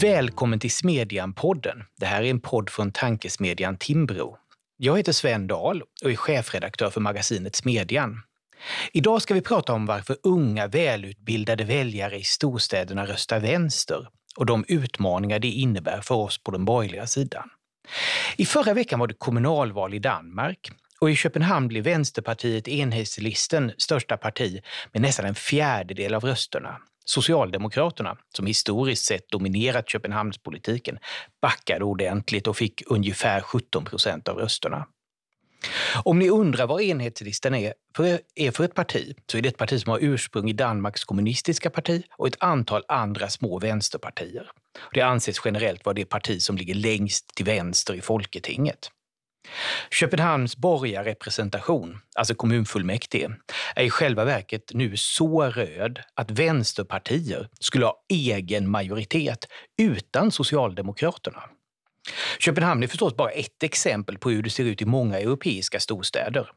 Välkommen till Smedjan-podden. Det här är en podd från tankesmedjan Timbro. Jag heter Sven Dahl och är chefredaktör för magasinet Smedjan. Idag ska vi prata om varför unga välutbildade väljare i storstäderna röstar vänster och de utmaningar det innebär för oss på den borgerliga sidan. I förra veckan var det kommunalval i Danmark och i Köpenhamn blev Vänsterpartiet enhetslisten största parti med nästan en fjärdedel av rösterna. Socialdemokraterna, som historiskt sett dominerat Köpenhamnspolitiken, backade ordentligt och fick ungefär 17 procent av rösterna. Om ni undrar vad enhetslistan är för, är för ett parti, så är det ett parti som har ursprung i Danmarks kommunistiska parti och ett antal andra små vänsterpartier. Det anses generellt vara det parti som ligger längst till vänster i Folketinget. Köpenhamns borgarrepresentation, alltså kommunfullmäktige, är i själva verket nu så röd att vänsterpartier skulle ha egen majoritet utan Socialdemokraterna. Köpenhamn är förstås bara ett exempel på hur det ser ut i många europeiska storstäder.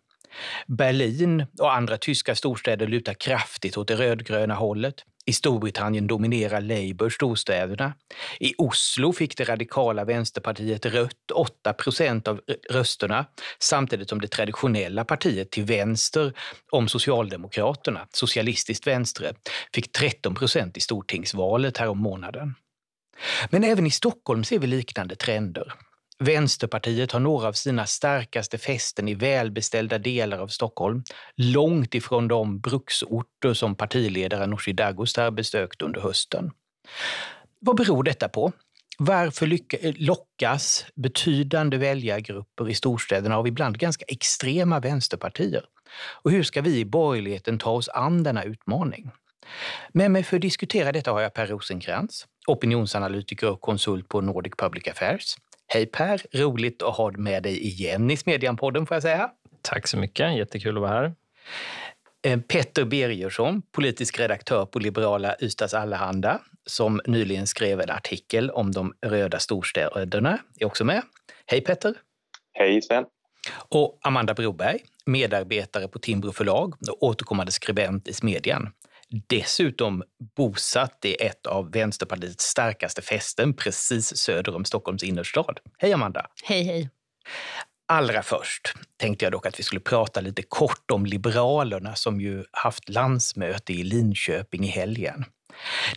Berlin och andra tyska storstäder lutar kraftigt åt det rödgröna hållet. I Storbritannien dominerar Labour storstäderna. I Oslo fick det radikala vänsterpartiet Rött 8 procent av rösterna samtidigt som det traditionella partiet till vänster om Socialdemokraterna, Socialistiskt Vänstre, fick 13 procent i stortingsvalet härom månaden. Men även i Stockholm ser vi liknande trender. Vänsterpartiet har några av sina starkaste fästen i välbeställda delar av Stockholm, långt ifrån de bruksorter som partiledaren Nooshi Dadgostar besökt under hösten. Vad beror detta på? Varför eh, lockas betydande väljargrupper i storstäderna av ibland ganska extrema vänsterpartier? Och hur ska vi i borgerligheten ta oss an denna utmaning? Med mig för att diskutera detta har jag Per Rosenkrantz, opinionsanalytiker och konsult på Nordic Public Affairs. Hej Per! Roligt att ha med dig igen i Smedjan-podden får jag säga. Tack så mycket, jättekul att vara här. Eh, Petter Birgersson, politisk redaktör på liberala Ystads Allehanda, som nyligen skrev en artikel om de röda storstäderna, är också med. Hej Petter! Hej Sven! Och Amanda Broberg, medarbetare på Timbro förlag och återkommande skribent i Smedjan dessutom bosatt i ett av Vänsterpartiets starkaste fästen precis söder om Stockholms innerstad. Hej Amanda! Hej hej! Allra först tänkte jag dock att vi skulle prata lite kort om Liberalerna som ju haft landsmöte i Linköping i helgen.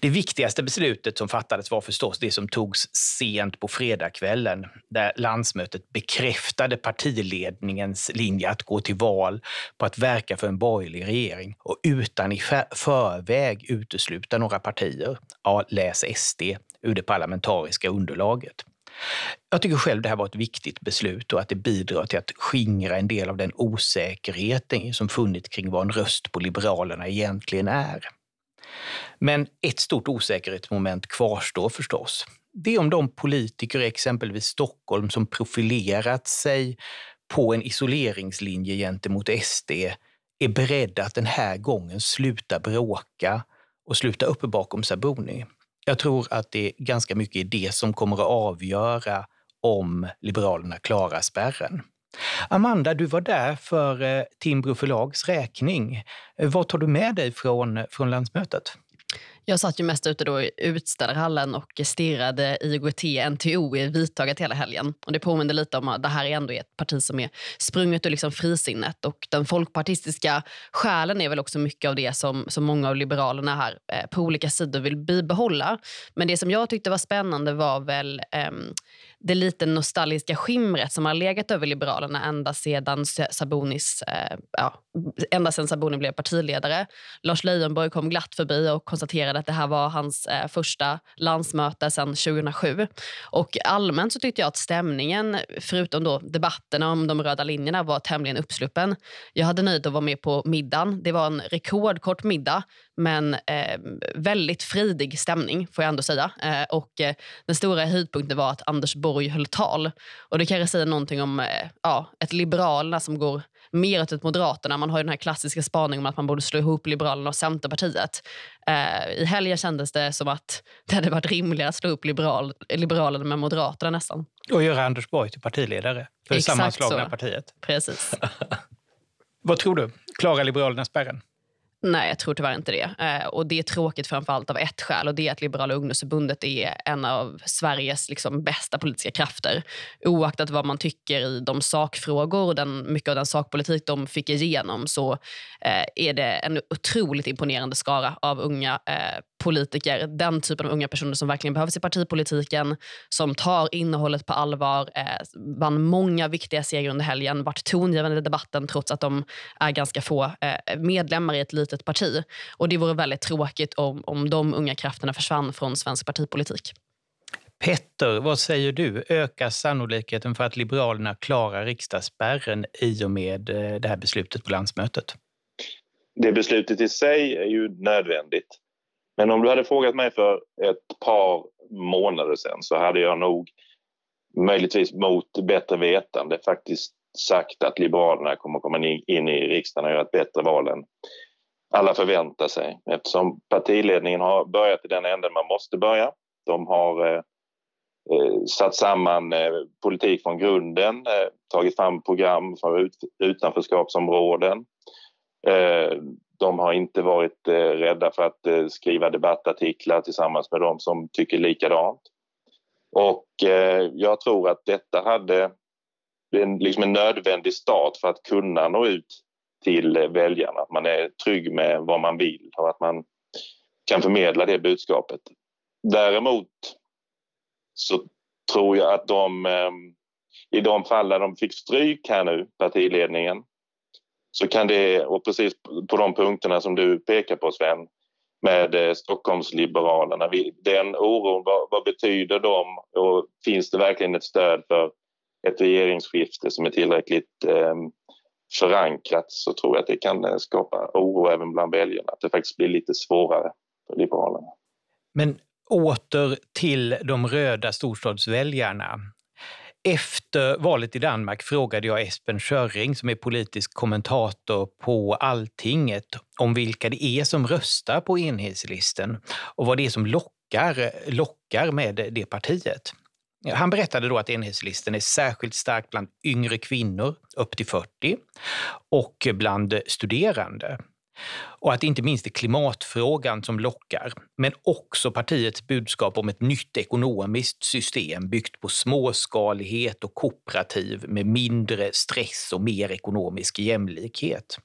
Det viktigaste beslutet som fattades var förstås det som togs sent på fredagskvällen där landsmötet bekräftade partiledningens linje att gå till val på att verka för en borgerlig regering och utan i förväg utesluta några partier, ja, läs SD, ur det parlamentariska underlaget. Jag tycker själv det här var ett viktigt beslut och att det bidrar till att skingra en del av den osäkerheten som funnits kring vad en röst på Liberalerna egentligen är. Men ett stort osäkerhetsmoment kvarstår förstås. Det är om de politiker i exempelvis Stockholm som profilerat sig på en isoleringslinje gentemot SD är beredda att den här gången sluta bråka och sluta upp bakom Sabuni. Jag tror att det är ganska mycket det som kommer att avgöra om Liberalerna klarar spärren. Amanda, du var där för eh, Timbro förlags räkning. Eh, vad tar du med dig från, eh, från landsmötet? Jag satt ju mest ute då i utställarhallen och stirrade IOGT NTO i vitögat hela helgen. Och det påminner lite om att det här är ändå ett parti som är sprunget ur liksom frisinnet. Och den folkpartistiska själen är väl också mycket av det som, som många av liberalerna här eh, på olika sidor vill bibehålla. Men det som jag tyckte var spännande var väl eh, det lite nostalgiska skimret som har legat över Liberalerna ända sedan Sabonis, eh, ja, ända sedan Sabuni blev partiledare. Lars Leijonborg kom glatt förbi och konstaterade att det här var hans eh, första landsmöte sedan 2007. Och allmänt så tyckte jag att stämningen, förutom då debatterna om de röda linjerna, var tämligen uppsluppen. Jag hade nöjet att vara med på middagen. Det var en rekordkort middag men eh, väldigt fridig stämning får jag ändå säga. Eh, och eh, Den stora höjdpunkten var att Anders Borg höll tal. Och Det kanske säger någonting om eh, ja, ett Liberalerna som går mer åt Moderaterna. Man har ju den här klassiska spaningen om att man borde slå ihop Liberalerna och Centerpartiet. Eh, I helgen kändes det som att det hade varit rimligare att slå ihop liberal, Liberalerna med Moderaterna nästan. Och göra Anders Borg till partiledare för Exakt sammanslagna så. partiet. Precis. Vad tror du? Klarar Liberalerna spärren? Nej, jag tror tyvärr inte det. Eh, och Det är tråkigt framförallt av ett skäl och det är att Liberala ungdomsförbundet är en av Sveriges liksom, bästa politiska krafter. Oaktat vad man tycker i de sakfrågor och den, mycket av den sakpolitik de fick igenom så eh, är det en otroligt imponerande skara av unga eh, politiker. Den typen av unga personer som verkligen behövs i partipolitiken, som tar innehållet på allvar, eh, vann många viktiga segrar under helgen, varit tongivande i debatten trots att de är ganska få eh, medlemmar i ett litet parti. Och Det vore väldigt tråkigt om, om de unga krafterna försvann från svensk partipolitik. Petter, vad säger du? Ökar sannolikheten för att Liberalerna klarar riksdagsspärren i och med eh, det här beslutet på landsmötet? Det beslutet i sig är ju nödvändigt. Men om du hade frågat mig för ett par månader sedan så hade jag nog möjligtvis mot bättre vetande faktiskt sagt att Liberalerna kommer komma in i riksdagen och göra ett bättre val än alla förväntar sig eftersom partiledningen har börjat i den änden man måste börja. De har eh, eh, satt samman eh, politik från grunden, eh, tagit fram program för ut, utanförskapsområden. Eh, de har inte varit eh, rädda för att eh, skriva debattartiklar tillsammans med dem som tycker likadant. Och eh, jag tror att detta hade en, liksom en nödvändig start för att kunna nå ut till väljarna. Att man är trygg med vad man vill och att man kan förmedla det budskapet. Däremot så tror jag att de ehm, i de fall där de fick stryk här nu, partiledningen, så kan det, och precis på de punkterna som du pekar på Sven, med eh, Stockholmsliberalerna, den oron, vad, vad betyder de och finns det verkligen ett stöd för ett regeringsskifte som är tillräckligt eh, förankrat så tror jag att det kan eh, skapa oro även bland väljarna, att det faktiskt blir lite svårare för Liberalerna. Men åter till de röda storstadsväljarna. Efter valet i Danmark frågade jag Espen Schörring som är politisk kommentator på Alltinget om vilka det är som röstar på enhetslisten och vad det är som lockar, lockar med det partiet. Han berättade då att enhetslisten är särskilt stark bland yngre kvinnor upp till 40 och bland studerande. Och att det inte minst är klimatfrågan som lockar, men också partiets budskap om ett nytt ekonomiskt system byggt på småskalighet och kooperativ med mindre stress och mer ekonomisk jämlikhet.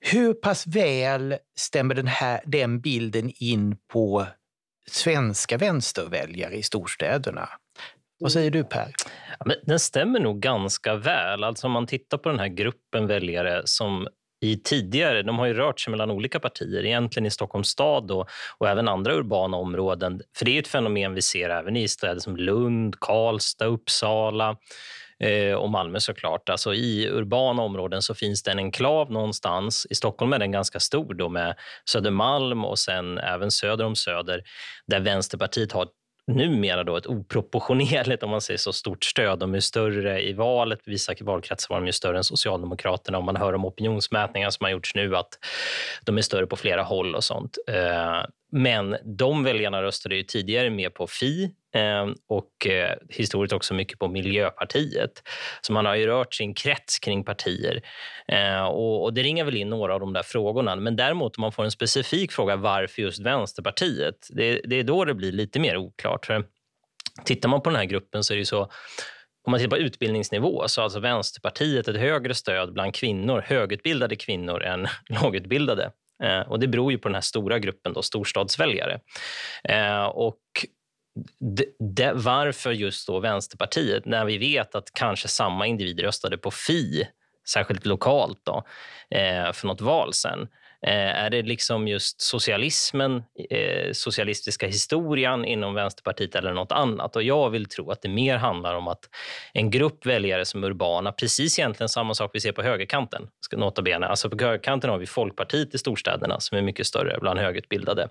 Hur pass väl stämmer den, här, den bilden in på svenska vänsterväljare i storstäderna? Vad säger du Per? Ja, den stämmer nog ganska väl. Alltså om man tittar på den här gruppen väljare som i tidigare, de har ju rört sig mellan olika partier, egentligen i Stockholms stad och, och även andra urbana områden. För det är ett fenomen vi ser även i städer som Lund, Karlstad, Uppsala eh, och Malmö såklart. Alltså I urbana områden så finns det en enklav någonstans. I Stockholm är den ganska stor då med Södermalm och sen även söder om Söder där Vänsterpartiet har numera då ett oproportionerligt om man säger så, stort stöd. De är större i valet. I Vissa valkretsar var de ju större än Socialdemokraterna. Om man hör om opinionsmätningar som har gjorts nu att de är större på flera håll och sånt. Eh, men de väljarna röstade ju tidigare mer på Fi ehm, och eh, historiskt också mycket på Miljöpartiet. Så man har ju rört sin krets kring partier. Eh, och, Det ringer väl in några av de där frågorna. Men däremot om man får en specifik fråga varför just Vänsterpartiet, det, det är då det blir lite mer oklart. För tittar man på den här gruppen så är det så om man tittar på utbildningsnivå så har alltså Vänsterpartiet ett högre stöd bland kvinnor, högutbildade kvinnor än lågutbildade. Eh, och Det beror ju på den här stora gruppen då, storstadsväljare. Eh, och de, de, varför just då Vänsterpartiet? När vi vet att kanske samma individ röstade på Fi, särskilt lokalt, då, eh, för något val sen. Eh, är det liksom just socialismen, eh, socialistiska historien inom Vänsterpartiet eller nåt annat? Och jag vill tro att det mer handlar om att en grupp väljare som urbana, precis egentligen samma sak vi ser på högerkanten, nota bene. Alltså på högerkanten har vi Folkpartiet i storstäderna som är mycket större bland högutbildade.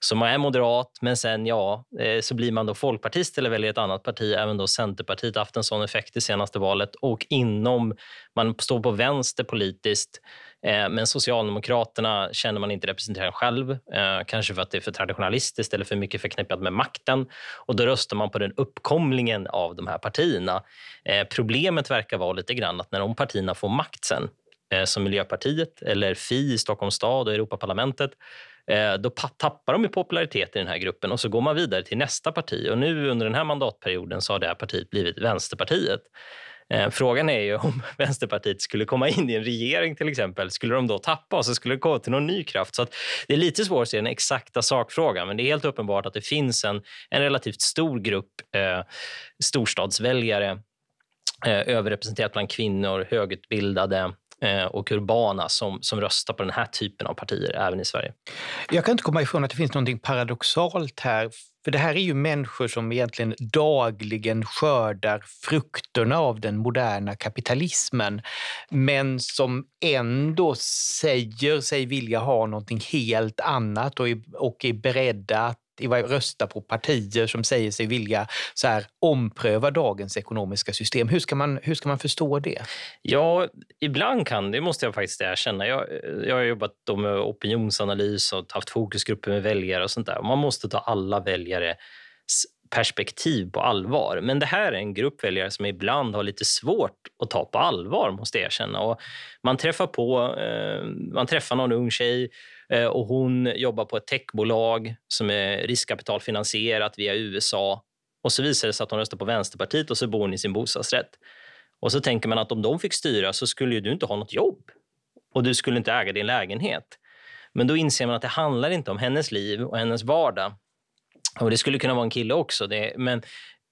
Så man är moderat, men sen ja, eh, så blir man då folkpartist eller väljer ett annat parti. Även då Centerpartiet har haft en sån effekt i senaste valet och inom, man står på vänster politiskt Eh, men Socialdemokraterna känner man inte representerar själv, eh, kanske för att det är för traditionalistiskt eller för mycket förknippat med makten. Och Då röstar man på den uppkomlingen av de här partierna. Eh, problemet verkar vara lite grann att när de partierna får makt sen som Miljöpartiet eller Fi i Stockholms stad och Europaparlamentet då tappar de i popularitet i den här gruppen och så går man vidare till nästa parti. Och nu under den här mandatperioden så har det här partiet blivit Vänsterpartiet. Eh, frågan är ju om Vänsterpartiet skulle komma in i en regering till exempel, skulle de då tappa och så skulle det gå till någon ny kraft? Så det är lite svårt att se den exakta sakfrågan, men det är helt uppenbart att det finns en, en relativt stor grupp eh, storstadsväljare eh, överrepresenterat bland kvinnor, högutbildade eh, och urbana som, som röstar på den här typen av partier även i Sverige. Jag kan inte komma ifrån att det finns något paradoxalt här för det här är ju människor som egentligen dagligen skördar frukterna av den moderna kapitalismen, men som ändå säger sig vilja ha någonting helt annat och är, och är beredda att rösta på partier som säger sig vilja så här, ompröva dagens ekonomiska system. Hur ska, man, hur ska man förstå det? Ja, ibland kan det, måste jag faktiskt erkänna. Jag, jag har jobbat med opinionsanalys och haft fokusgrupper med väljare och sånt där. Man måste ta alla väljares perspektiv på allvar. Men det här är en grupp väljare som ibland har lite svårt att ta på allvar, måste jag erkänna. Och man träffar på, eh, man träffar någon ung tjej Eh, och hon jobbar på ett techbolag som är riskkapitalfinansierat via USA. Och så visar det sig att hon röstar på Vänsterpartiet och så bor hon i sin bostadsrätt. Och så tänker man att om de fick styra så skulle du inte ha något jobb och du skulle inte äga din lägenhet. Men då inser man att det handlar inte om hennes liv och hennes vardag. Och Det skulle kunna vara en kille också. Det, men,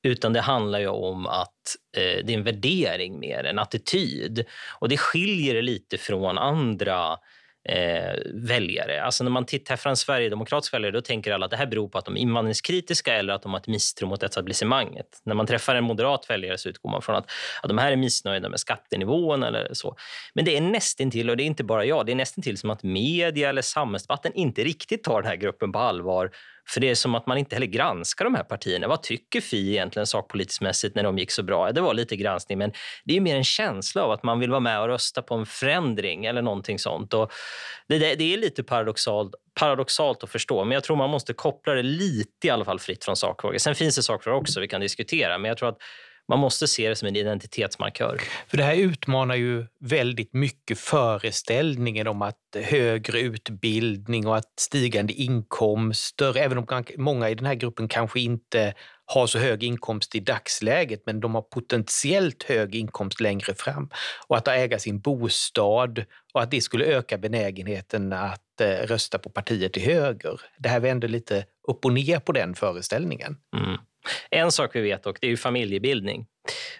utan det handlar ju om att eh, det är en värdering mer, en attityd. Och det skiljer det lite från andra eh, väljare. Alltså när man tittar från sverigedemokratiska väljare då tänker alla att det här beror på att de är invandringskritiska eller att de har ett misstro mot etablissemanget. När man träffar en moderat väljare så utgår man från att, att de här är missnöjda med skattenivån eller så. Men det är nästintill, och det är inte bara jag, det är nästintill som att media eller samhällsdebatten inte riktigt tar den här gruppen på allvar för det är som att man inte heller granskar de här partierna. Vad tycker Fi egentligen sakpolitiskt mässigt när de gick så bra? Det var lite granskning, men det är mer en känsla av att man vill vara med och rösta på en förändring eller någonting sånt. Och det, det är lite paradoxalt, paradoxalt att förstå, men jag tror man måste koppla det lite i alla fall fritt från sakfrågor. Sen finns det sakfrågor också vi kan diskutera, men jag tror att man måste se det som en identitetsmarkör. För det här utmanar ju väldigt mycket föreställningen om att högre utbildning och att stigande inkomster, även om många i den här gruppen kanske inte har så hög inkomst i dagsläget, men de har potentiellt hög inkomst längre fram. Och att äga sin bostad och att det skulle öka benägenheten att eh, rösta på partier till höger. Det här vänder lite upp och ner på den föreställningen. Mm. En sak vi vet dock, det är ju familjebildning.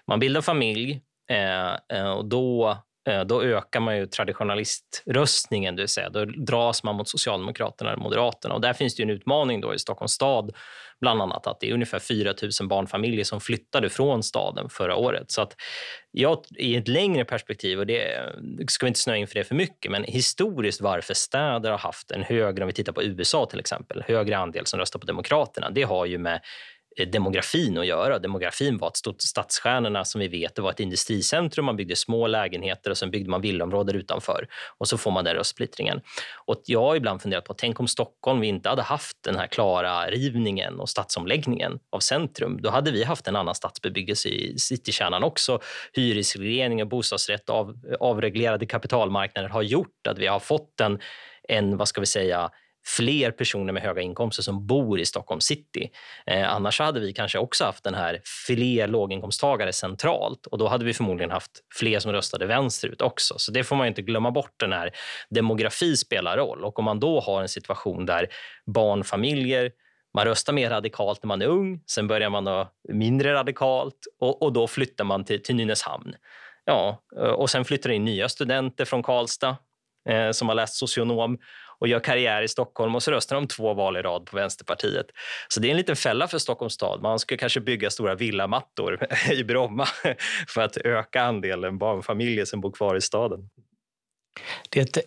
Man bildar familj eh, eh, och då, eh, då ökar man ju traditionaliströstningen, det vill säga då dras man mot Socialdemokraterna eller Moderaterna. Och där finns det en utmaning då i Stockholms stad, bland annat att det är ungefär 4 000 barnfamiljer som flyttade från staden förra året. Så att jag, i ett längre perspektiv, och det ska vi inte snöa in för det för mycket, men historiskt varför städer har haft en högre, om vi tittar på USA till exempel, högre andel som röstar på Demokraterna, det har ju med Eh, demografin att göra. Demografin var att stadsstjärnorna som vi vet det var ett industricentrum. Man byggde små lägenheter och sen byggde man villaområden utanför. Och så får man den röstsplittringen. Och jag har ibland funderat på, tänk om Stockholm vi inte hade haft den här klara rivningen och stadsomläggningen av centrum. Då hade vi haft en annan stadsbebyggelse i citykärnan också. Hyresreglering och bostadsrätt av avreglerade kapitalmarknader har gjort att vi har fått en, en vad ska vi säga, fler personer med höga inkomster som bor i Stockholm city. Eh, annars hade vi kanske också haft den här fler låginkomsttagare centralt och då hade vi förmodligen haft fler som röstade vänsterut också. Så det får man inte glömma bort. den här Demografi spelar roll och om man då har en situation där barnfamiljer man röstar mer radikalt när man är ung, sen börjar man mindre radikalt och, och då flyttar man till, till Nynäshamn. Ja, eh, och sen flyttar in nya studenter från Karlstad eh, som har läst socionom och gör karriär i Stockholm och så röstar de två val i rad på Vänsterpartiet. Så det är en liten fälla för Stockholms stad. Man skulle kanske bygga stora villamattor i Bromma för att öka andelen barnfamiljer som bor kvar i staden. Det är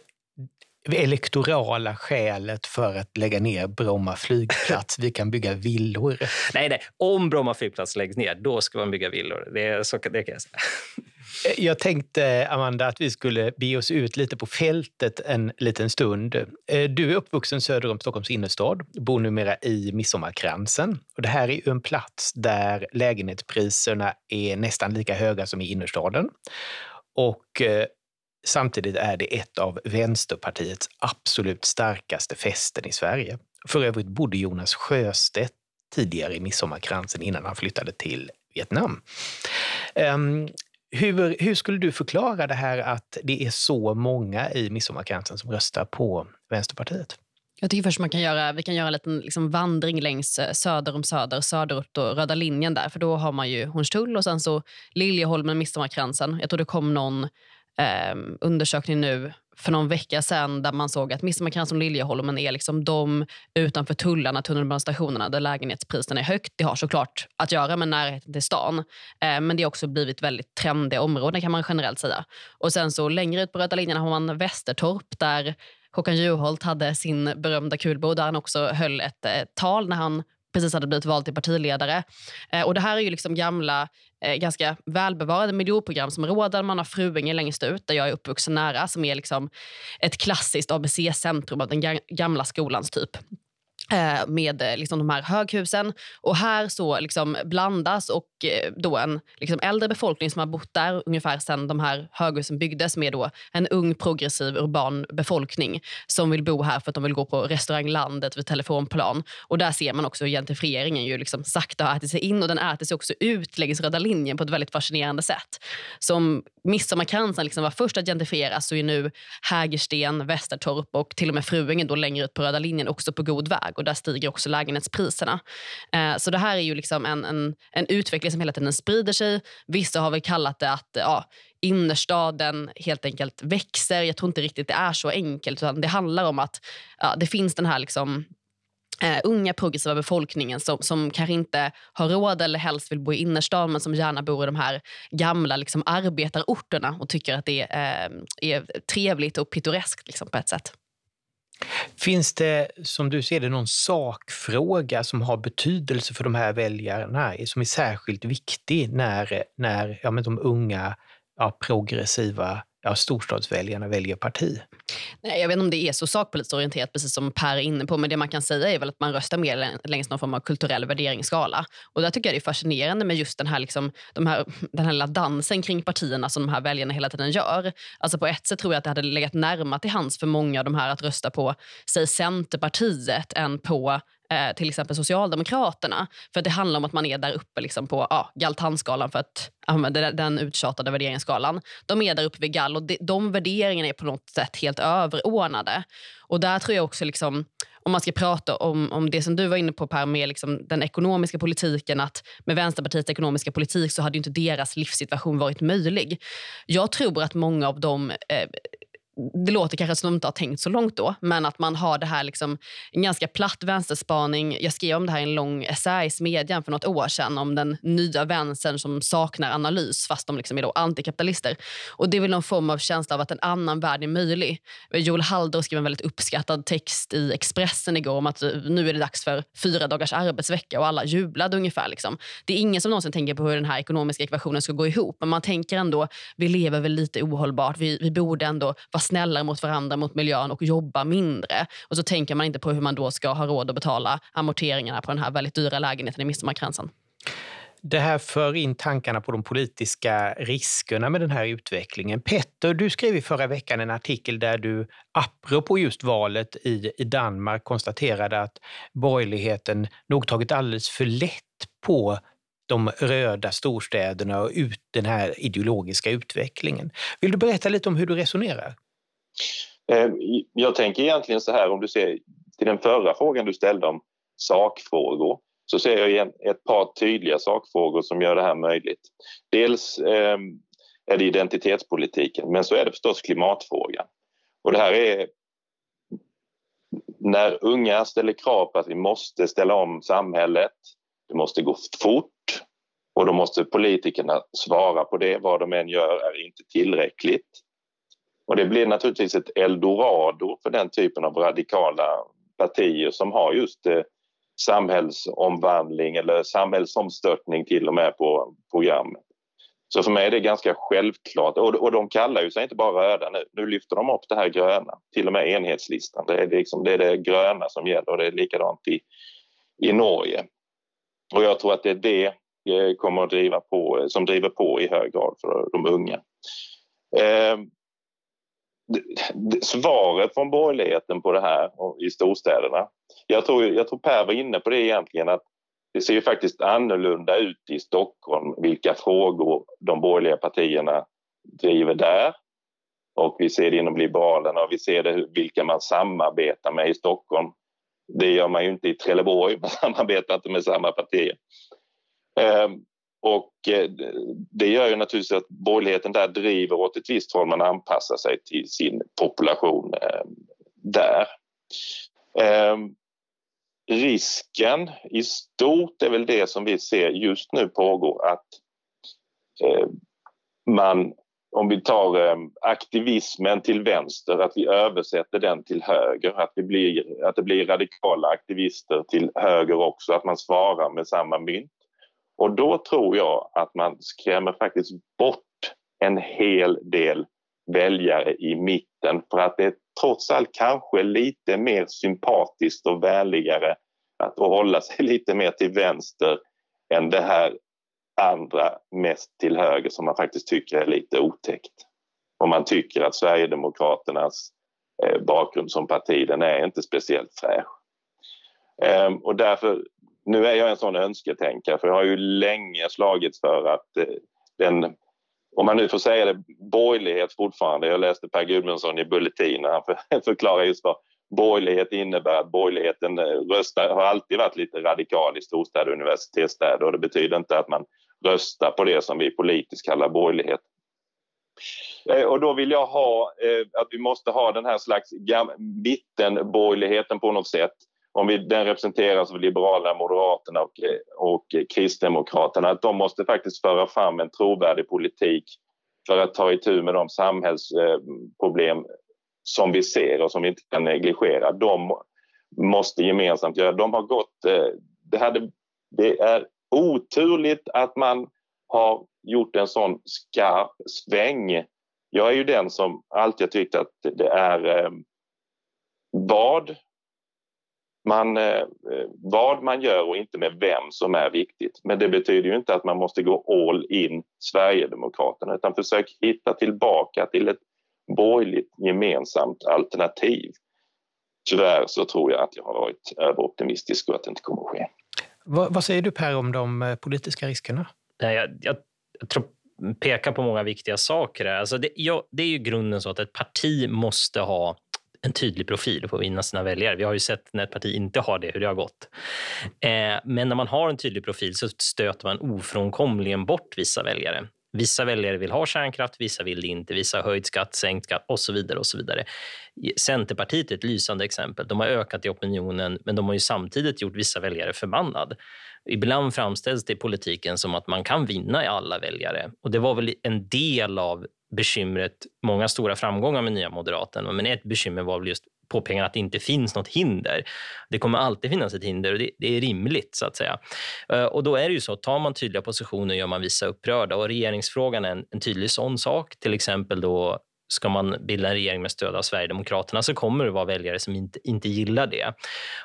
elektorala skälet för att lägga ner Bromma flygplats. Vi kan bygga villor. Nej, nej. Om Bromma flygplats läggs ner, då ska man bygga villor. Det, är, så, det kan jag säga. Eh, jag tänkte, Amanda, att vi skulle be oss ut lite på fältet en liten stund. Eh, du är uppvuxen söder om Stockholms innerstad, bor numera i Midsommarkransen. Och det här är en plats där lägenhetspriserna är nästan lika höga som i innerstaden. Och eh, Samtidigt är det ett av Vänsterpartiets absolut starkaste fästen i Sverige. För övrigt bodde Jonas Sjöstedt tidigare i Midsommarkransen innan han flyttade till Vietnam. Um, hur, hur, skulle du förklara det här att det är så många i Midsommarkransen som röstar på Vänsterpartiet? Jag tycker först man kan göra, vi kan göra en liten liksom vandring längs eh, söder om Söder, söderut och röda linjen där. För då har man ju Hornstull och sen så Liljeholmen, Midsommarkransen. Jag tror det kom någon eh, undersökning nu för någon vecka sedan där man såg att Midsommarkransen och Liljeholmen är liksom de utanför tullarna, tunnelbanestationerna där lägenhetspriserna är högt. Det har såklart att göra med närheten till stan. Eh, men det har också blivit väldigt trendiga områden kan man generellt säga. Och sen så längre ut på röda linjen har man Västertorp där Håkan Juholt hade sin berömda kulbo där han också höll ett eh, tal när han precis hade blivit vald till partiledare. Eh, och det här är ju liksom gamla, eh, ganska välbevarade miljonprogramsområden. Man har Fruänge längst ut, där jag är uppvuxen nära, som är liksom ett klassiskt ABC-centrum av den gamla skolans typ. Eh, med eh, liksom de här höghusen. Och här så liksom blandas och eh, då en liksom äldre befolkning som har bott där ungefär sedan de här höghusen byggdes med då en ung progressiv urban befolkning som vill bo här för att de vill gå på restauranglandet vid telefonplan. Och där ser man också hur gentrifieringen ju liksom sakta har ätit sig in och den äter sig också ut längs röda linjen på ett väldigt fascinerande sätt. Som Midsommarkransen liksom var först att gentrifieras så är nu Hägersten, Västertorp och till och med Fruängen då längre ut på röda linjen också på god väg och där stiger också lägenhetspriserna. Eh, så det här är ju liksom en, en, en utveckling som hela tiden sprider sig. Vissa har väl kallat det att ja, innerstaden helt enkelt växer. Jag tror inte riktigt det är så enkelt. Utan det handlar om att ja, det finns den här liksom Uh, unga progressiva befolkningen som, som kanske inte har råd eller helst vill bo i innerstan men som gärna bor i de här gamla liksom, arbetarorterna och tycker att det är, uh, är trevligt och pittoreskt liksom, på ett sätt. Finns det, som du ser det, någon sakfråga som har betydelse för de här väljarna, som är särskilt viktig när, när ja, men de unga ja, progressiva ja, storstadsväljarna väljer parti? Nej, jag vet inte om det är så sakpolitiskt orienterat, precis som Per är inne på. Men det man kan säga är väl att man röstar mer längs någon form av kulturell värderingsskala. Och där tycker jag det är fascinerande med just den här, liksom, de här, den här lilla dansen kring partierna som de här väljarna hela tiden gör. Alltså på ett sätt tror jag att det hade legat närmare till hands för många av de här att rösta på, säg Centerpartiet än på eh, till exempel Socialdemokraterna. För det handlar om att man är där uppe liksom på ja, Galtanskalan för att använda den uttjatade värderingsskalan. De är där uppe vid gall och de, de värderingarna är på något sätt helt överordnade. Och där tror jag också liksom om man ska prata om, om det som du var inne på Per, med liksom den ekonomiska politiken, att med Vänsterpartiets ekonomiska politik så hade inte deras livssituation varit möjlig. Jag tror att många av dem eh, det låter kanske som att de inte har tänkt så långt då, men att man har det här liksom, en ganska platt vänsterspaning. Jag skrev om det här i en lång essä i Smedjan för något år sedan om den nya vänstern som saknar analys fast de liksom är då antikapitalister. Och det är väl någon form av känsla av att en annan värld är möjlig. Joel Halldor skrev en väldigt uppskattad text i Expressen igår om att nu är det dags för fyra dagars arbetsvecka och alla jublade ungefär. Liksom. Det är ingen som någonsin tänker på hur den här ekonomiska ekvationen ska gå ihop, men man tänker ändå, vi lever väl lite ohållbart, vi, vi borde ändå vara snällare mot varandra, mot miljön och jobba mindre. Och så tänker man inte på hur man då ska ha råd att betala amorteringarna på den här väldigt dyra lägenheten i Midsommarkransen. Det här för in tankarna på de politiska riskerna med den här utvecklingen. Petter, du skrev i förra veckan en artikel där du apropå just valet i, i Danmark konstaterade att borgerligheten nog tagit alldeles för lätt på de röda storstäderna och ut den här ideologiska utvecklingen. Vill du berätta lite om hur du resonerar? Eh, jag tänker egentligen så här, om du ser till den förra frågan du ställde om sakfrågor så ser jag igen ett par tydliga sakfrågor som gör det här möjligt. Dels ehm, är det identitetspolitiken, men så är det förstås klimatfrågan. Och det här är när unga ställer krav på att vi måste ställa om samhället, det måste gå fort och då måste politikerna svara på det. Vad de än gör är inte tillräckligt. Och det blir naturligtvis ett eldorado för den typen av radikala partier som har just eh, samhällsomvandling eller samhällsomstörtning till och med på programmet. Så för mig är det ganska självklart. Och, och de kallar ju sig inte bara röda nu. Nu lyfter de upp det här gröna, till och med enhetslistan. Det är, liksom, det, är det gröna som gäller och det är likadant i, i Norge. Och jag tror att det är det eh, kommer att driva på, som driver på i hög grad för de unga. Eh, svaret från borgerligheten på det här i storstäderna. Jag tror, jag tror Per var inne på det egentligen att det ser ju faktiskt annorlunda ut i Stockholm vilka frågor de borgerliga partierna driver där. Och vi ser det inom Liberalerna och vi ser det vilka man samarbetar med i Stockholm. Det gör man ju inte i Trelleborg, man samarbetar inte med samma partier. Ehm, och eh, det gör ju naturligtvis att borgerligheten där driver åt ett visst håll, man anpassar sig till sin population eh, där. Eh, risken i stort är väl det som vi ser just nu pågår att man, om vi tar aktivismen till vänster, att vi översätter den till höger, att, vi blir, att det blir radikala aktivister till höger också, att man svarar med samma mynt. Och då tror jag att man skrämmer faktiskt bort en hel del väljare i mitten för att det är trots allt kanske lite mer sympatiskt och vänligare att hålla sig lite mer till vänster än det här andra mest till höger som man faktiskt tycker är lite otäckt. Om man tycker att Sverigedemokraternas eh, bakgrund som parti den är inte speciellt fräsch. Ehm, och därför, nu är jag en sån önsketänkare för jag har ju länge slagits för att eh, den om man nu får säga det, borgerlighet fortfarande. Jag läste Per Gudmundsson i Bulletin och han förklarar just vad borgerlighet innebär. Att borgerligheten eh, röstar, har alltid varit lite radikal i storstäder och universitetsstäder och det betyder inte att man röstar på det som vi politiskt kallar borgerlighet. Eh, och då vill jag ha eh, att vi måste ha den här slags mittenborgerligheten på något sätt om vi, den representeras av Liberalerna, Moderaterna och, och Kristdemokraterna, att de måste faktiskt föra fram en trovärdig politik för att ta itu med de samhällsproblem som vi ser och som vi inte kan negligera. De måste gemensamt göra. De har gått... Eh, det, hade, det är oturligt att man har gjort en sån skarp sväng. Jag är ju den som alltid tyckt att det är eh, vad man, eh, vad man gör och inte med vem som är viktigt. Men det betyder ju inte att man måste gå all in Sverigedemokraterna utan försök hitta tillbaka till ett borgerligt gemensamt alternativ. Tyvärr så tror jag att jag har varit överoptimistisk och att det inte kommer att ske. Vad, vad säger du Per om de eh, politiska riskerna? Nej, jag, jag, jag tror pekar på många viktiga saker. Alltså det, ja, det är ju grunden så att ett parti måste ha en tydlig profil för att vinna sina väljare. Vi har ju sett när ett parti inte har det, hur det har gått. Eh, men när man har en tydlig profil så stöter man ofrånkomligen bort vissa väljare. Vissa väljare vill ha kärnkraft, vissa vill det inte. Vissa har höjd skatt, sänkt skatt och så vidare. och så vidare. Centerpartiet är ett lysande exempel. De har ökat i opinionen, men de har ju samtidigt gjort vissa väljare förbannad. Ibland framställs det i politiken som att man kan vinna i alla väljare. Och Det var väl en del av bekymret, många stora framgångar med Nya Moderaterna, men ett bekymmer var väl just påpekande att det inte finns något hinder. Det kommer alltid finnas ett hinder och det, det, är rimligt. så att säga. Eh, och då är det ju så, tar man tydliga positioner gör man vissa upprörda och regeringsfrågan är en, en tydlig sån sak. Till exempel då ska man bilda en regering med stöd av Sverigedemokraterna så kommer det vara väljare som inte, inte gillar det.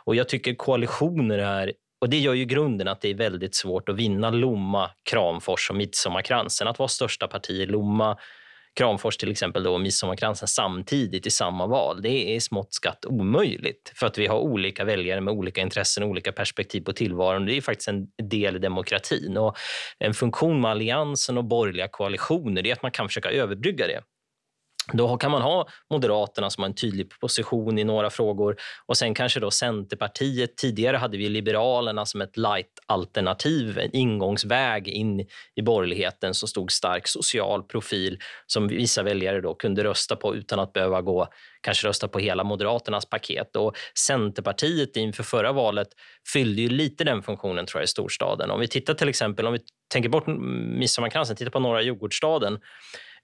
Och jag tycker koalitioner är och Det gör ju grunden att det är väldigt svårt att vinna Lomma, Kramfors och Midsommarkransen. Att vara största parti i Lomma Kramfors till exempel då, och Midsommarkransen samtidigt i samma val. Det är smått skatt omöjligt för att vi har olika väljare med olika intressen och olika perspektiv på tillvaron. Det är faktiskt en del i demokratin. Och en funktion med Alliansen och borgerliga koalitioner är att man kan försöka överbrygga det. Då kan man ha Moderaterna som har en tydlig position i några frågor och sen kanske då Centerpartiet. Tidigare hade vi Liberalerna som ett light-alternativ, en ingångsväg in i borgerligheten som stod stark social profil som vissa väljare då kunde rösta på utan att behöva gå kanske rösta på hela Moderaternas paket. Och Centerpartiet inför förra valet fyllde ju lite den funktionen tror jag i storstaden. Om vi tittar till exempel, om vi tänker bort Midsommarkransen, tittar på norra Djurgårdsstaden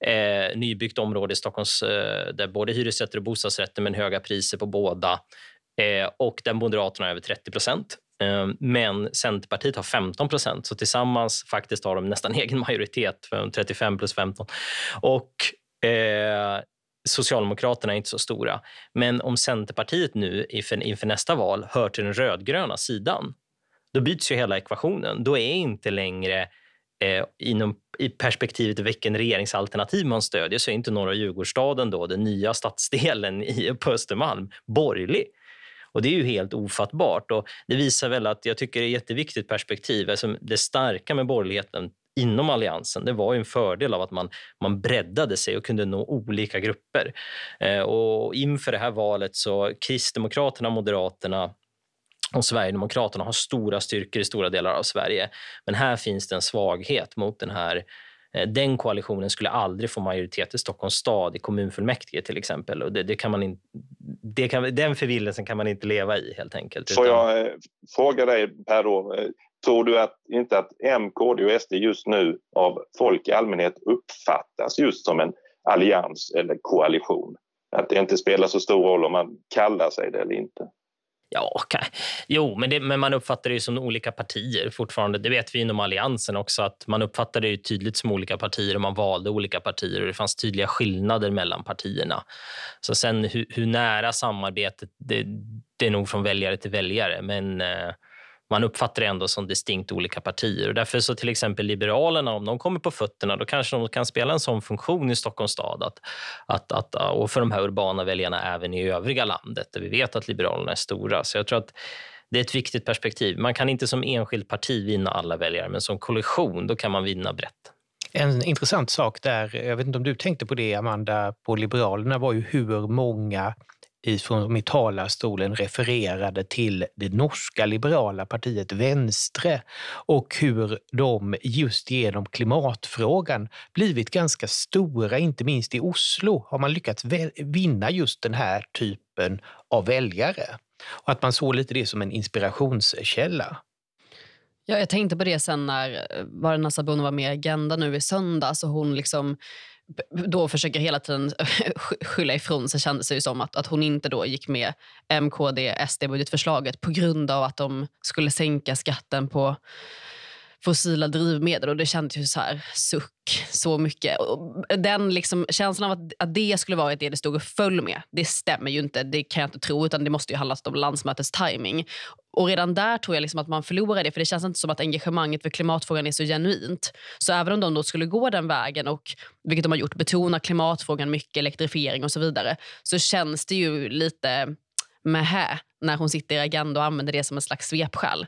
eh, nybyggt område i Stockholms eh, där både hyresrätter och bostadsrätter men höga priser på båda. Eh, och där Moderaterna har över 30 procent. Eh, men Centerpartiet har 15 procent, så tillsammans faktiskt har de nästan egen majoritet, 35 plus 15. Och eh, Socialdemokraterna är inte så stora. Men om Centerpartiet nu inför, inför nästa val hör till den rödgröna sidan, då byts ju hela ekvationen. Då är inte längre eh, inom, i perspektivet vilken regeringsalternativ man stödjer så är inte Norra Djurgårdsstaden, då, den nya stadsdelen i, på Östermalm, borgerlig. Och Det är ju helt ofattbart. Och det visar väl att jag tycker det är ett jätteviktigt perspektiv. Alltså det starka med borgerligheten inom Alliansen det var ju en fördel av att man, man breddade sig och kunde nå olika grupper. Eh, och inför det här valet så Kristdemokraterna, Moderaterna och Sverigedemokraterna har stora styrkor i stora delar av Sverige. Men här finns det en svaghet mot den här eh, den koalitionen skulle aldrig få majoritet i Stockholms stad, i kommunfullmäktige till exempel. Och det, det kan man in, det kan, den förvillelsen kan man inte leva i helt enkelt. Får jag eh, fråga dig Per då, eh, tror du att, inte att M, KD och SD just nu av folk i allmänhet uppfattas just som en allians eller koalition? Att det inte spelar så stor roll om man kallar sig det eller inte? Ja, okay. jo, men, det, men man uppfattar det som olika partier fortfarande. Det vet vi inom Alliansen också, att man uppfattade det tydligt som olika partier och man valde olika partier och det fanns tydliga skillnader mellan partierna. Så sen hur, hur nära samarbetet, det, det, är nog från väljare till väljare, men eh, man uppfattar det ändå som distinkt olika partier. Och därför så till exempel Liberalerna, om de kommer på fötterna, då kanske de kan spela en sån funktion i Stockholms stad att, att, att, och för de här urbana väljarna även i övriga landet, där vi vet att Liberalerna är stora. Så jag tror att det är ett viktigt perspektiv. Man kan inte som enskilt parti vinna alla väljare, men som koalition då kan man vinna brett. En intressant sak där, jag vet inte om du tänkte på det Amanda, på Liberalerna var ju hur många ifrån i talarstolen refererade till det norska liberala partiet Venstre och hur de just genom klimatfrågan blivit ganska stora, inte minst i Oslo har man lyckats vinna just den här typen av väljare. Och att man såg lite det som en inspirationskälla. Ja, jag tänkte på det sen när eh, Varna Sabuni var med i Agenda nu i söndags och hon liksom då försöker hela tiden skylla ifrån sig kändes det som att, att hon inte då gick med MKD, SD-budgetförslaget på grund av att de skulle sänka skatten på fossila drivmedel och det kändes ju så här suck så mycket. Och Den liksom, känslan av att, att det skulle vara det det stod och föll med, det stämmer ju inte. Det kan jag inte tro, utan det måste ju handla om landsmötets timing. Och redan där tror jag liksom att man förlorar det, för det känns inte som att engagemanget för klimatfrågan är så genuint. Så även om de då skulle gå den vägen och, vilket de har gjort, betona klimatfrågan mycket, elektrifiering och så vidare, så känns det ju lite med när hon sitter i Agenda och använder det som en slags svepskäl.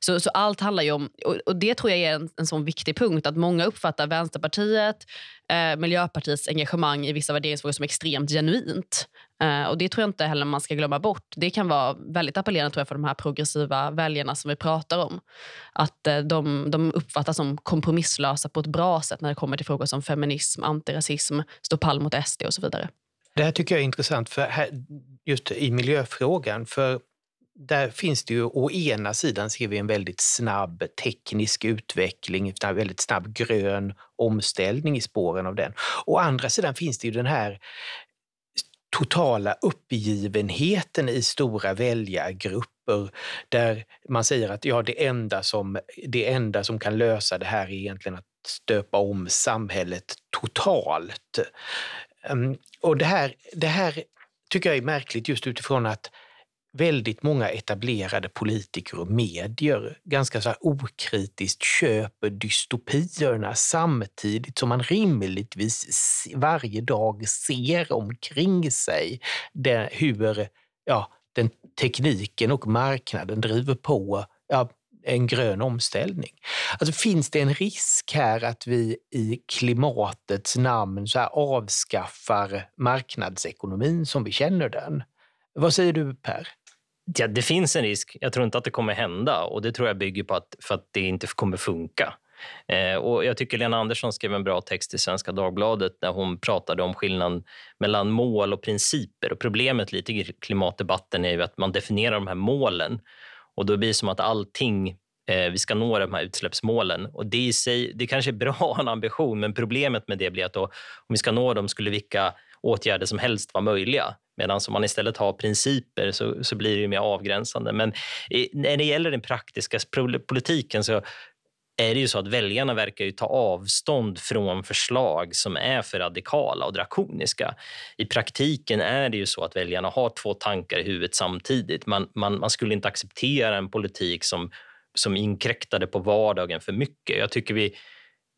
Så, så allt handlar ju om, och, och det tror jag är en, en sån viktig punkt, att många uppfattar Vänsterpartiet, eh, Miljöpartiets engagemang i vissa värderingsfrågor som extremt genuint. Eh, och Det tror jag inte heller man ska glömma bort. Det kan vara väldigt appellerande tror jag, för de här progressiva väljarna som vi pratar om. Att eh, de, de uppfattas som kompromisslösa på ett bra sätt när det kommer till frågor som feminism, antirasism, stå pall mot SD och så vidare. Det här tycker jag är intressant för här, just i miljöfrågan. För där finns det ju, å ena sidan ser vi en väldigt snabb teknisk utveckling, en väldigt snabb grön omställning i spåren av den. Å andra sidan finns det ju den här totala uppgivenheten i stora väljargrupper där man säger att ja, det, enda som, det enda som kan lösa det här är egentligen att stöpa om samhället totalt. Ehm, och det här, det här tycker jag är märkligt just utifrån att väldigt många etablerade politiker och medier ganska så okritiskt köper dystopierna samtidigt som man rimligtvis varje dag ser omkring sig det, hur ja, den tekniken och marknaden driver på ja, en grön omställning. Alltså finns det en risk här att vi i klimatets namn så avskaffar marknadsekonomin som vi känner den? Vad säger du Per? Ja, det finns en risk. Jag tror inte att det kommer hända och det tror jag bygger på att, för att det inte kommer funka. Eh, och jag tycker Lena Andersson skrev en bra text i Svenska Dagbladet där hon pratade om skillnaden mellan mål och principer. Och problemet lite i klimatdebatten är ju att man definierar de här målen och då blir det som att allting eh, vi ska nå de här utsläppsmålen. Och det, i sig, det kanske är bra att ha en ambition, men problemet med det blir att då, om vi ska nå dem skulle vilka åtgärder som helst vara möjliga. Medan om man istället har principer så, så blir det mer avgränsande. Men i, när det gäller den praktiska politiken så är det ju så att väljarna verkar ju ta avstånd från förslag som är för radikala och drakoniska. I praktiken är det ju så att väljarna har två tankar i huvudet samtidigt. Man, man, man skulle inte acceptera en politik som, som inkräktade på vardagen för mycket. Jag tycker vi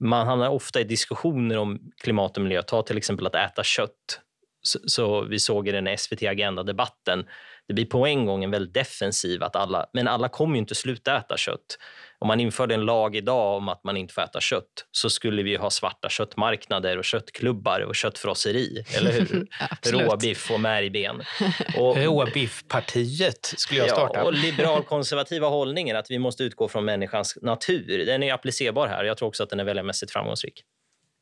man hamnar ofta i diskussioner om klimat och miljö. Ta till exempel att äta kött. Så, så vi såg i den SVT Agenda-debatten, det blir på en gång en väldigt defensiv att alla, men alla kommer ju inte sluta äta kött. Om man införde en lag idag om att man inte får äta kött så skulle vi ha svarta köttmarknader och köttklubbar och köttfrosseri, eller hur? Råbiff och märgben. Råbiffpartiet skulle jag starta. Ja, och liberal-konservativa hållningen att vi måste utgå från människans natur. Den är applicerbar här. Jag tror också att den är väldigt framgångsrik.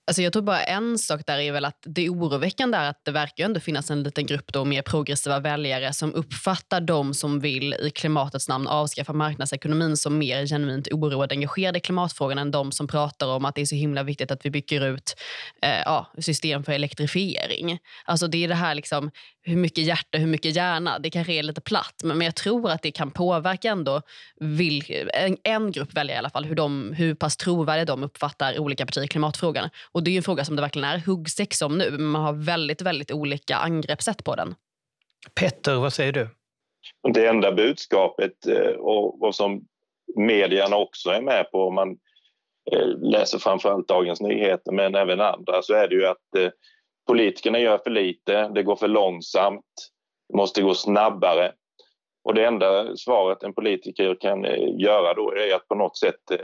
Alltså jag tror bara en sak där är väl att det oroväckande är att det verkar ändå finnas en liten grupp då mer progressiva väljare som uppfattar de som vill i klimatets namn avskaffa marknadsekonomin som mer genuint oroade och engagerade i klimatfrågan än de som pratar om att det är så himla viktigt att vi bygger ut eh, ja, system för elektrifiering. Alltså det är det här liksom, hur mycket hjärta, hur mycket hjärna. Det kanske är lite platt, men, men jag tror att det kan påverka ändå vil, en, en grupp väljare i alla fall, hur, de, hur pass trovärdiga de uppfattar olika partier i klimatfrågan. Och det är en fråga som det verkligen är huggsex om nu, men man har väldigt, väldigt olika angreppssätt på den. Petter, vad säger du? Det enda budskapet eh, och, och som medierna också är med på, om man eh, läser framförallt Dagens Nyheter men även andra, så är det ju att eh, politikerna gör för lite, det går för långsamt, det måste gå snabbare. Och det enda svaret en politiker kan eh, göra då är att på något sätt eh,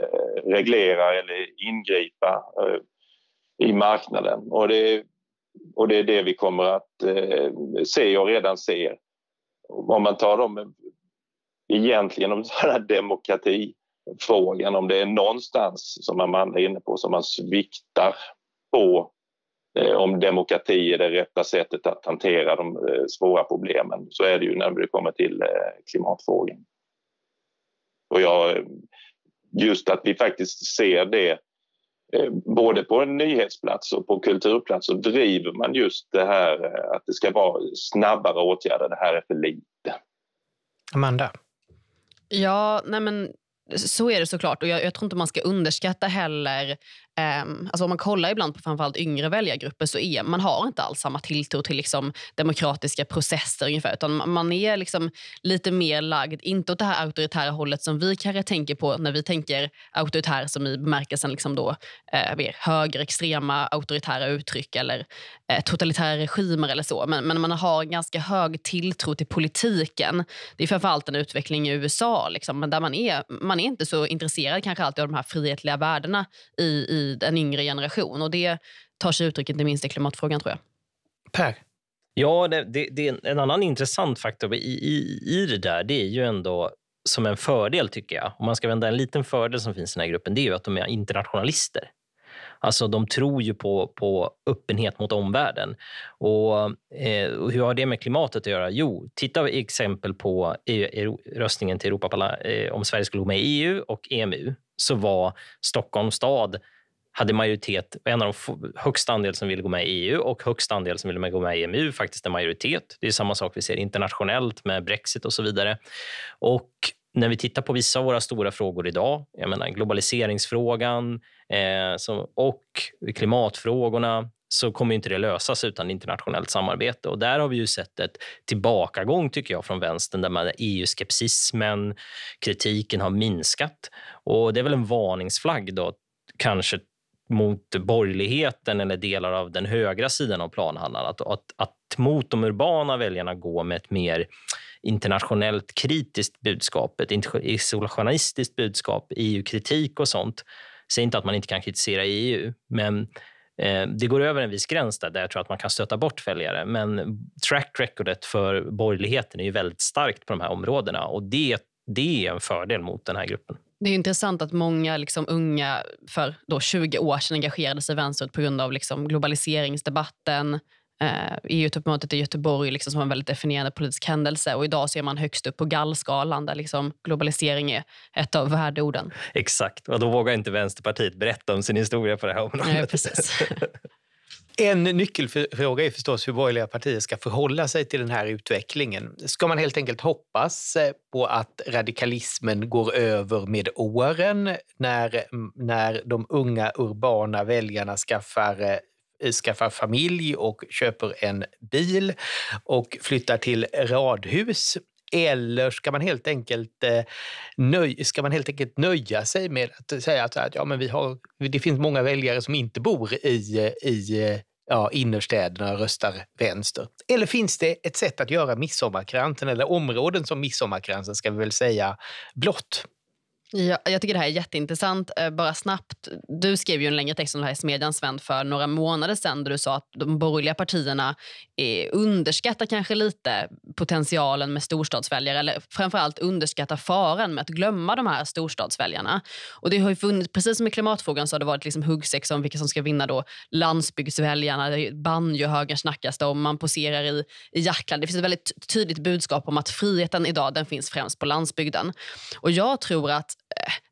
reglera eller ingripa eh, i marknaden. Och det, och det är det vi kommer att se och redan ser. Om man tar dem egentligen om demokratifrågan, om det är någonstans som Amanda är inne på som man sviktar på om demokrati är det rätta sättet att hantera de eh, svåra problemen så är det ju när det kommer till eh, klimatfrågan. Och jag, just att vi faktiskt ser det Eh, både på en nyhetsplats och på kulturplats så driver man just det här eh, att det ska vara snabbare åtgärder. Det här är för lite. Amanda? Ja, nej men så är det såklart. Och jag, jag tror inte man ska underskatta heller Um, alltså om man kollar ibland på framförallt yngre väljargrupper så är man har inte alls samma tilltro till liksom demokratiska processer ungefär. Utan man är liksom lite mer lagd, inte åt det här auktoritära hållet som vi kanske tänker på när vi tänker auktoritär som i bemärkelsen liksom då, eh, mer högerextrema auktoritära uttryck eller eh, totalitära regimer eller så. Men, men man har ganska hög tilltro till politiken. Det är framförallt en utveckling i USA liksom, men där man är, man är inte så intresserad kanske alltid av de här frihetliga värdena i, i en yngre generation. Och Det tar sig uttryck inte minst i klimatfrågan, tror jag. Per? Ja, det, det, det är en annan intressant faktor i, i, i det där. Det är ju ändå som en fördel, tycker jag. Om man ska vända en liten fördel som finns i den här gruppen, det är ju att de är internationalister. Alltså, de tror ju på, på öppenhet mot omvärlden. Och, eh, och hur har det med klimatet att göra? Jo, titta exempel på EU, röstningen till Europa eh, om Sverige skulle gå med i EU och EMU så var Stockholms stad hade majoritet, en av de högsta andel som ville gå med i EU och högsta andel som ville gå med i EMU faktiskt en majoritet. Det är samma sak vi ser internationellt med Brexit och så vidare. Och när vi tittar på vissa av våra stora frågor idag, jag menar globaliseringsfrågan eh, som, och klimatfrågorna, så kommer inte det lösas utan internationellt samarbete. Och där har vi ju sett ett tillbakagång tycker jag från vänstern där EU-skepsismen, kritiken har minskat. Och det är väl en varningsflagg då, kanske mot borgerligheten eller delar av den högra sidan av planhalvan. Att, att, att mot de urbana väljarna gå med ett mer internationellt kritiskt budskap, ett isolationistiskt budskap, EU-kritik och sånt. Säg inte att man inte kan kritisera EU, men eh, det går över en viss gräns där, där jag tror att man kan stöta bort väljare. Men track recordet för borgerligheten är ju väldigt starkt på de här områdena och det, det är en fördel mot den här gruppen. Det är intressant att många liksom, unga för då 20 år sedan engagerade sig vänsterut på grund av liksom, globaliseringsdebatten, eh, EU-toppmötet i Göteborg liksom, som en väldigt definierande politisk händelse. Och idag ser man högst upp på gallskalan där liksom, globalisering är ett av värdeorden. Exakt, och då vågar inte Vänsterpartiet berätta om sin historia på det här området. Nej, precis. En nyckelfråga är förstås hur borgerliga partier ska förhålla sig till den här utvecklingen. Ska man helt enkelt hoppas eh, på att radikalismen går över med åren när, mm, när de unga urbana väljarna skaffar eh, skaffar familj och köper en bil och flyttar till radhus? Eller ska man helt enkelt, eh, nöj, ska man helt enkelt nöja sig med att säga att, att ja, men vi har, det finns många väljare som inte bor i, i ja, innerstäderna och röstar vänster? Eller finns det ett sätt att göra midsommarkransen, eller områden som midsommarkransen ska vi väl säga, blått? Ja, jag tycker det här är jätteintressant. Eh, bara snabbt, du skrev ju en längre text om det här i Smedjan, Sven, för några månader sedan där du sa att de borgerliga partierna eh, underskattar kanske lite potentialen med storstadsväljare eller framförallt underskattar faran med att glömma de här storstadsväljarna. Och det har ju funnits, precis som i klimatfrågan så har det varit liksom huggsexa om vilka som ska vinna då landsbygdsväljarna. Banjohögern snackas det om, man poserar i, i Jackland. Det finns ett väldigt tydligt budskap om att friheten idag den finns främst på landsbygden. Och jag tror att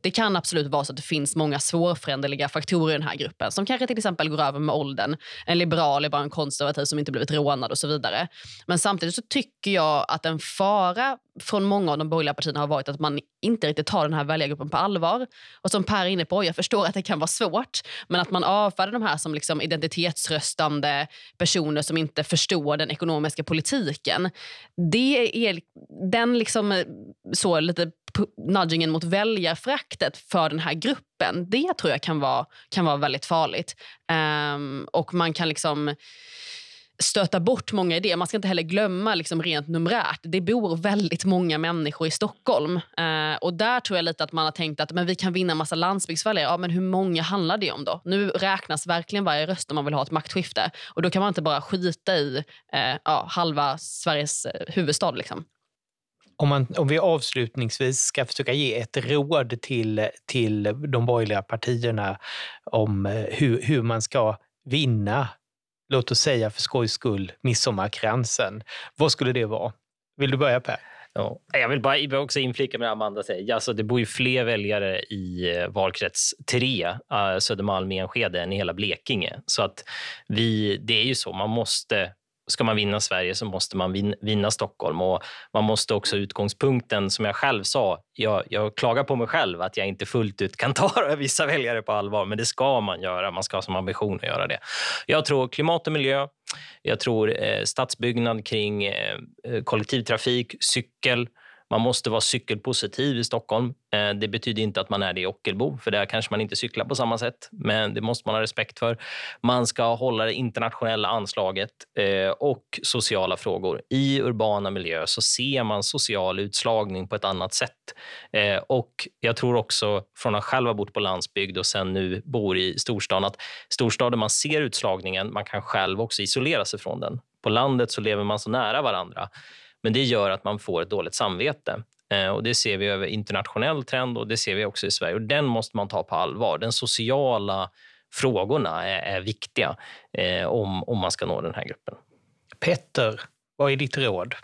det kan absolut vara så att det finns många svårföränderliga faktorer i den här gruppen som kanske till exempel går över med åldern. En liberal är bara en konservativ som inte blivit rånad och så vidare. Men samtidigt så tycker jag att en fara från många av de borgerliga partierna har varit att man inte riktigt tar den här väljargruppen på allvar. Och som Per är inne på, jag förstår att det kan vara svårt, men att man avfärdar de här som liksom identitetsröstande personer som inte förstår den ekonomiska politiken. Det är den liksom eh, så lite nudgingen mot väljarfraktet för den här gruppen, det tror jag kan vara, kan vara väldigt farligt. Um, och man kan liksom stöta bort många idéer. Man ska inte heller glömma liksom rent numerärt. Det bor väldigt många människor i Stockholm. Eh, och där tror jag lite att man har tänkt att men vi kan vinna massa landsbygdsväljare. Ja, men hur många handlar det om då? Nu räknas verkligen varje röst om man vill ha ett maktskifte. Och då kan man inte bara skita i eh, ja, halva Sveriges eh, huvudstad. Liksom. Om, man, om vi avslutningsvis ska försöka ge ett råd till, till de borgerliga partierna om eh, hur, hur man ska vinna, låt oss säga för skojs skull, midsommarkransen. Vad skulle det vara? Vill du börja Per? Ja, jag vill bara också inflika med det Amanda säger. Alltså, det bor ju fler väljare i eh, valkrets 3, eh, Södermalm Enskede, än i hela Blekinge. Så att vi, det är ju så, man måste ska man vinna Sverige så måste man vinna Stockholm. Och man måste också utgångspunkten, som jag själv sa, jag, jag klagar på mig själv att jag inte fullt ut kan ta vissa väljare på allvar, men det ska man göra. Man ska ha som ambition att göra det. Jag tror klimat och miljö, jag tror eh, stadsbyggnad kring eh, eh kollektivtrafik, cykel, man måste vara cykelpositiv i Stockholm. Eh, det betyder inte att man är det i Ockelbo, för där kanske man inte cyklar på samma sätt. Men det måste man ha respekt för. Man ska hålla det internationella anslaget eh, och sociala frågor. I urbana miljöer så ser man social utslagning på ett annat sätt. Eh, och jag tror också, från att själv ha bott på landsbygd och sen nu bor i storstan, att storstaden man ser utslagningen, man kan själv också isolera sig från den. På landet så lever man så nära varandra. Men det gör att man får ett dåligt samvete. Eh, och Det ser vi över internationell trend och det ser vi också i Sverige. Och Den måste man ta på allvar. Den sociala frågorna är, är viktiga eh, om, om man ska nå den här gruppen. Petter, vad är ditt råd?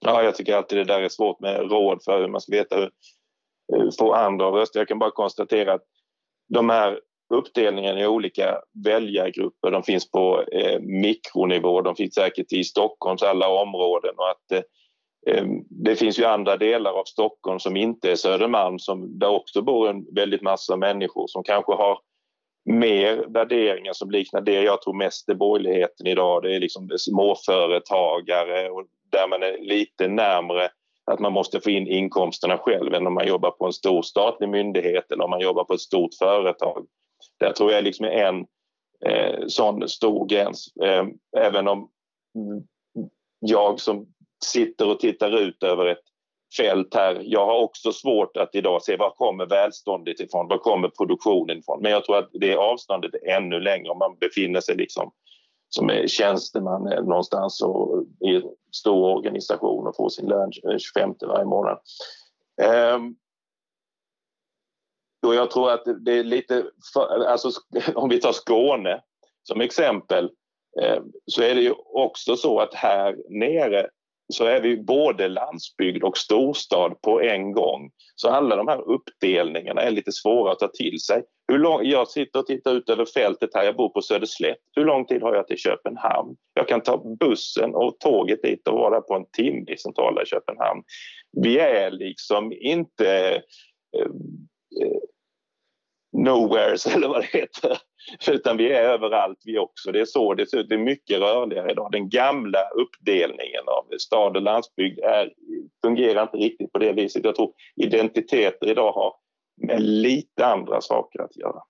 Ja, jag tycker alltid det där är svårt med råd för hur man ska veta hur, hur få andra röster. Jag kan bara konstatera att de här uppdelningen i olika väljargrupper. De finns på eh, mikronivå, de finns säkert i Stockholms alla områden och att eh, eh, det finns ju andra delar av Stockholm som inte är Södermalm som där också bor en väldigt massa människor som kanske har mer värderingar som liknar det jag tror mest är borgerligheten idag. Det är liksom småföretagare och där man är lite närmre att man måste få in inkomsterna själv än om man jobbar på en stor statlig myndighet eller om man jobbar på ett stort företag. Där tror jag liksom är en eh, sån stor gräns. Eh, även om jag som sitter och tittar ut över ett fält här. Jag har också svårt att idag se var kommer välståndet ifrån, var kommer produktionen ifrån. Men jag tror att det avståndet är ännu längre om man befinner sig liksom som är tjänsteman någonstans och i en stor organisation och får sin lön 25 varje månad. Um, och jag tror att det är lite, för, alltså om vi tar Skåne som exempel eh, så är det ju också så att här nere så är vi både landsbygd och storstad på en gång. Så alla de här uppdelningarna är lite svåra att ta till sig. Hur lång, jag sitter och tittar ut över fältet här, jag bor på Söderslätt. Hur lång tid har jag till Köpenhamn? Jag kan ta bussen och tåget dit och vara på en timme i centrala Köpenhamn. Vi är liksom inte eh, eh nowheres eller vad det heter. utan vi är överallt vi också. Det är så det ser ut. Det är mycket rörligare idag. Den gamla uppdelningen av stad och landsbygd är, fungerar inte riktigt på det viset. Jag tror identiteter idag har med lite andra saker att göra.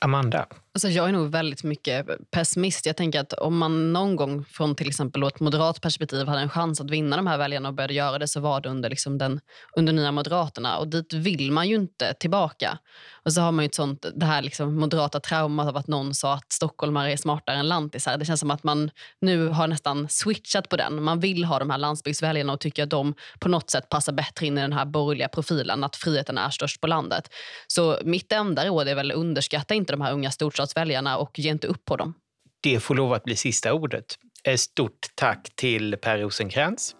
Amanda? Alltså jag är nog väldigt mycket pessimist. Jag tänker att om man någon gång från till exempel ett moderat perspektiv hade en chans att vinna de här väljarna och började göra det så var det under, liksom den, under Nya Moderaterna. Och dit vill man ju inte tillbaka. Och så har man ju ett sånt, det här liksom moderata traumat av att någon sa att stockholmare är smartare än lantisar. Det känns som att man nu har nästan switchat på den. Man vill ha de här landsbygdsväljarna och tycker att de på något sätt passar bättre in i den här borgerliga profilen, att friheten är störst på landet. Så mitt enda råd är väl underskatta inte de här unga storstads väljarna och ge inte upp på dem. Det får lov att bli sista ordet. Ett stort tack till Per Rosenkrantz,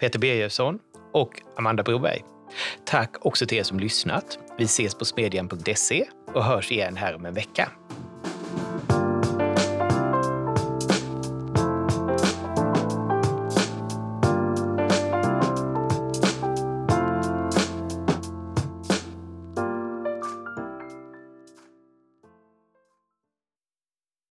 Peter Birgersson och Amanda Broberg. Tack också till er som lyssnat. Vi ses på smedjan.se och hörs igen här om en vecka.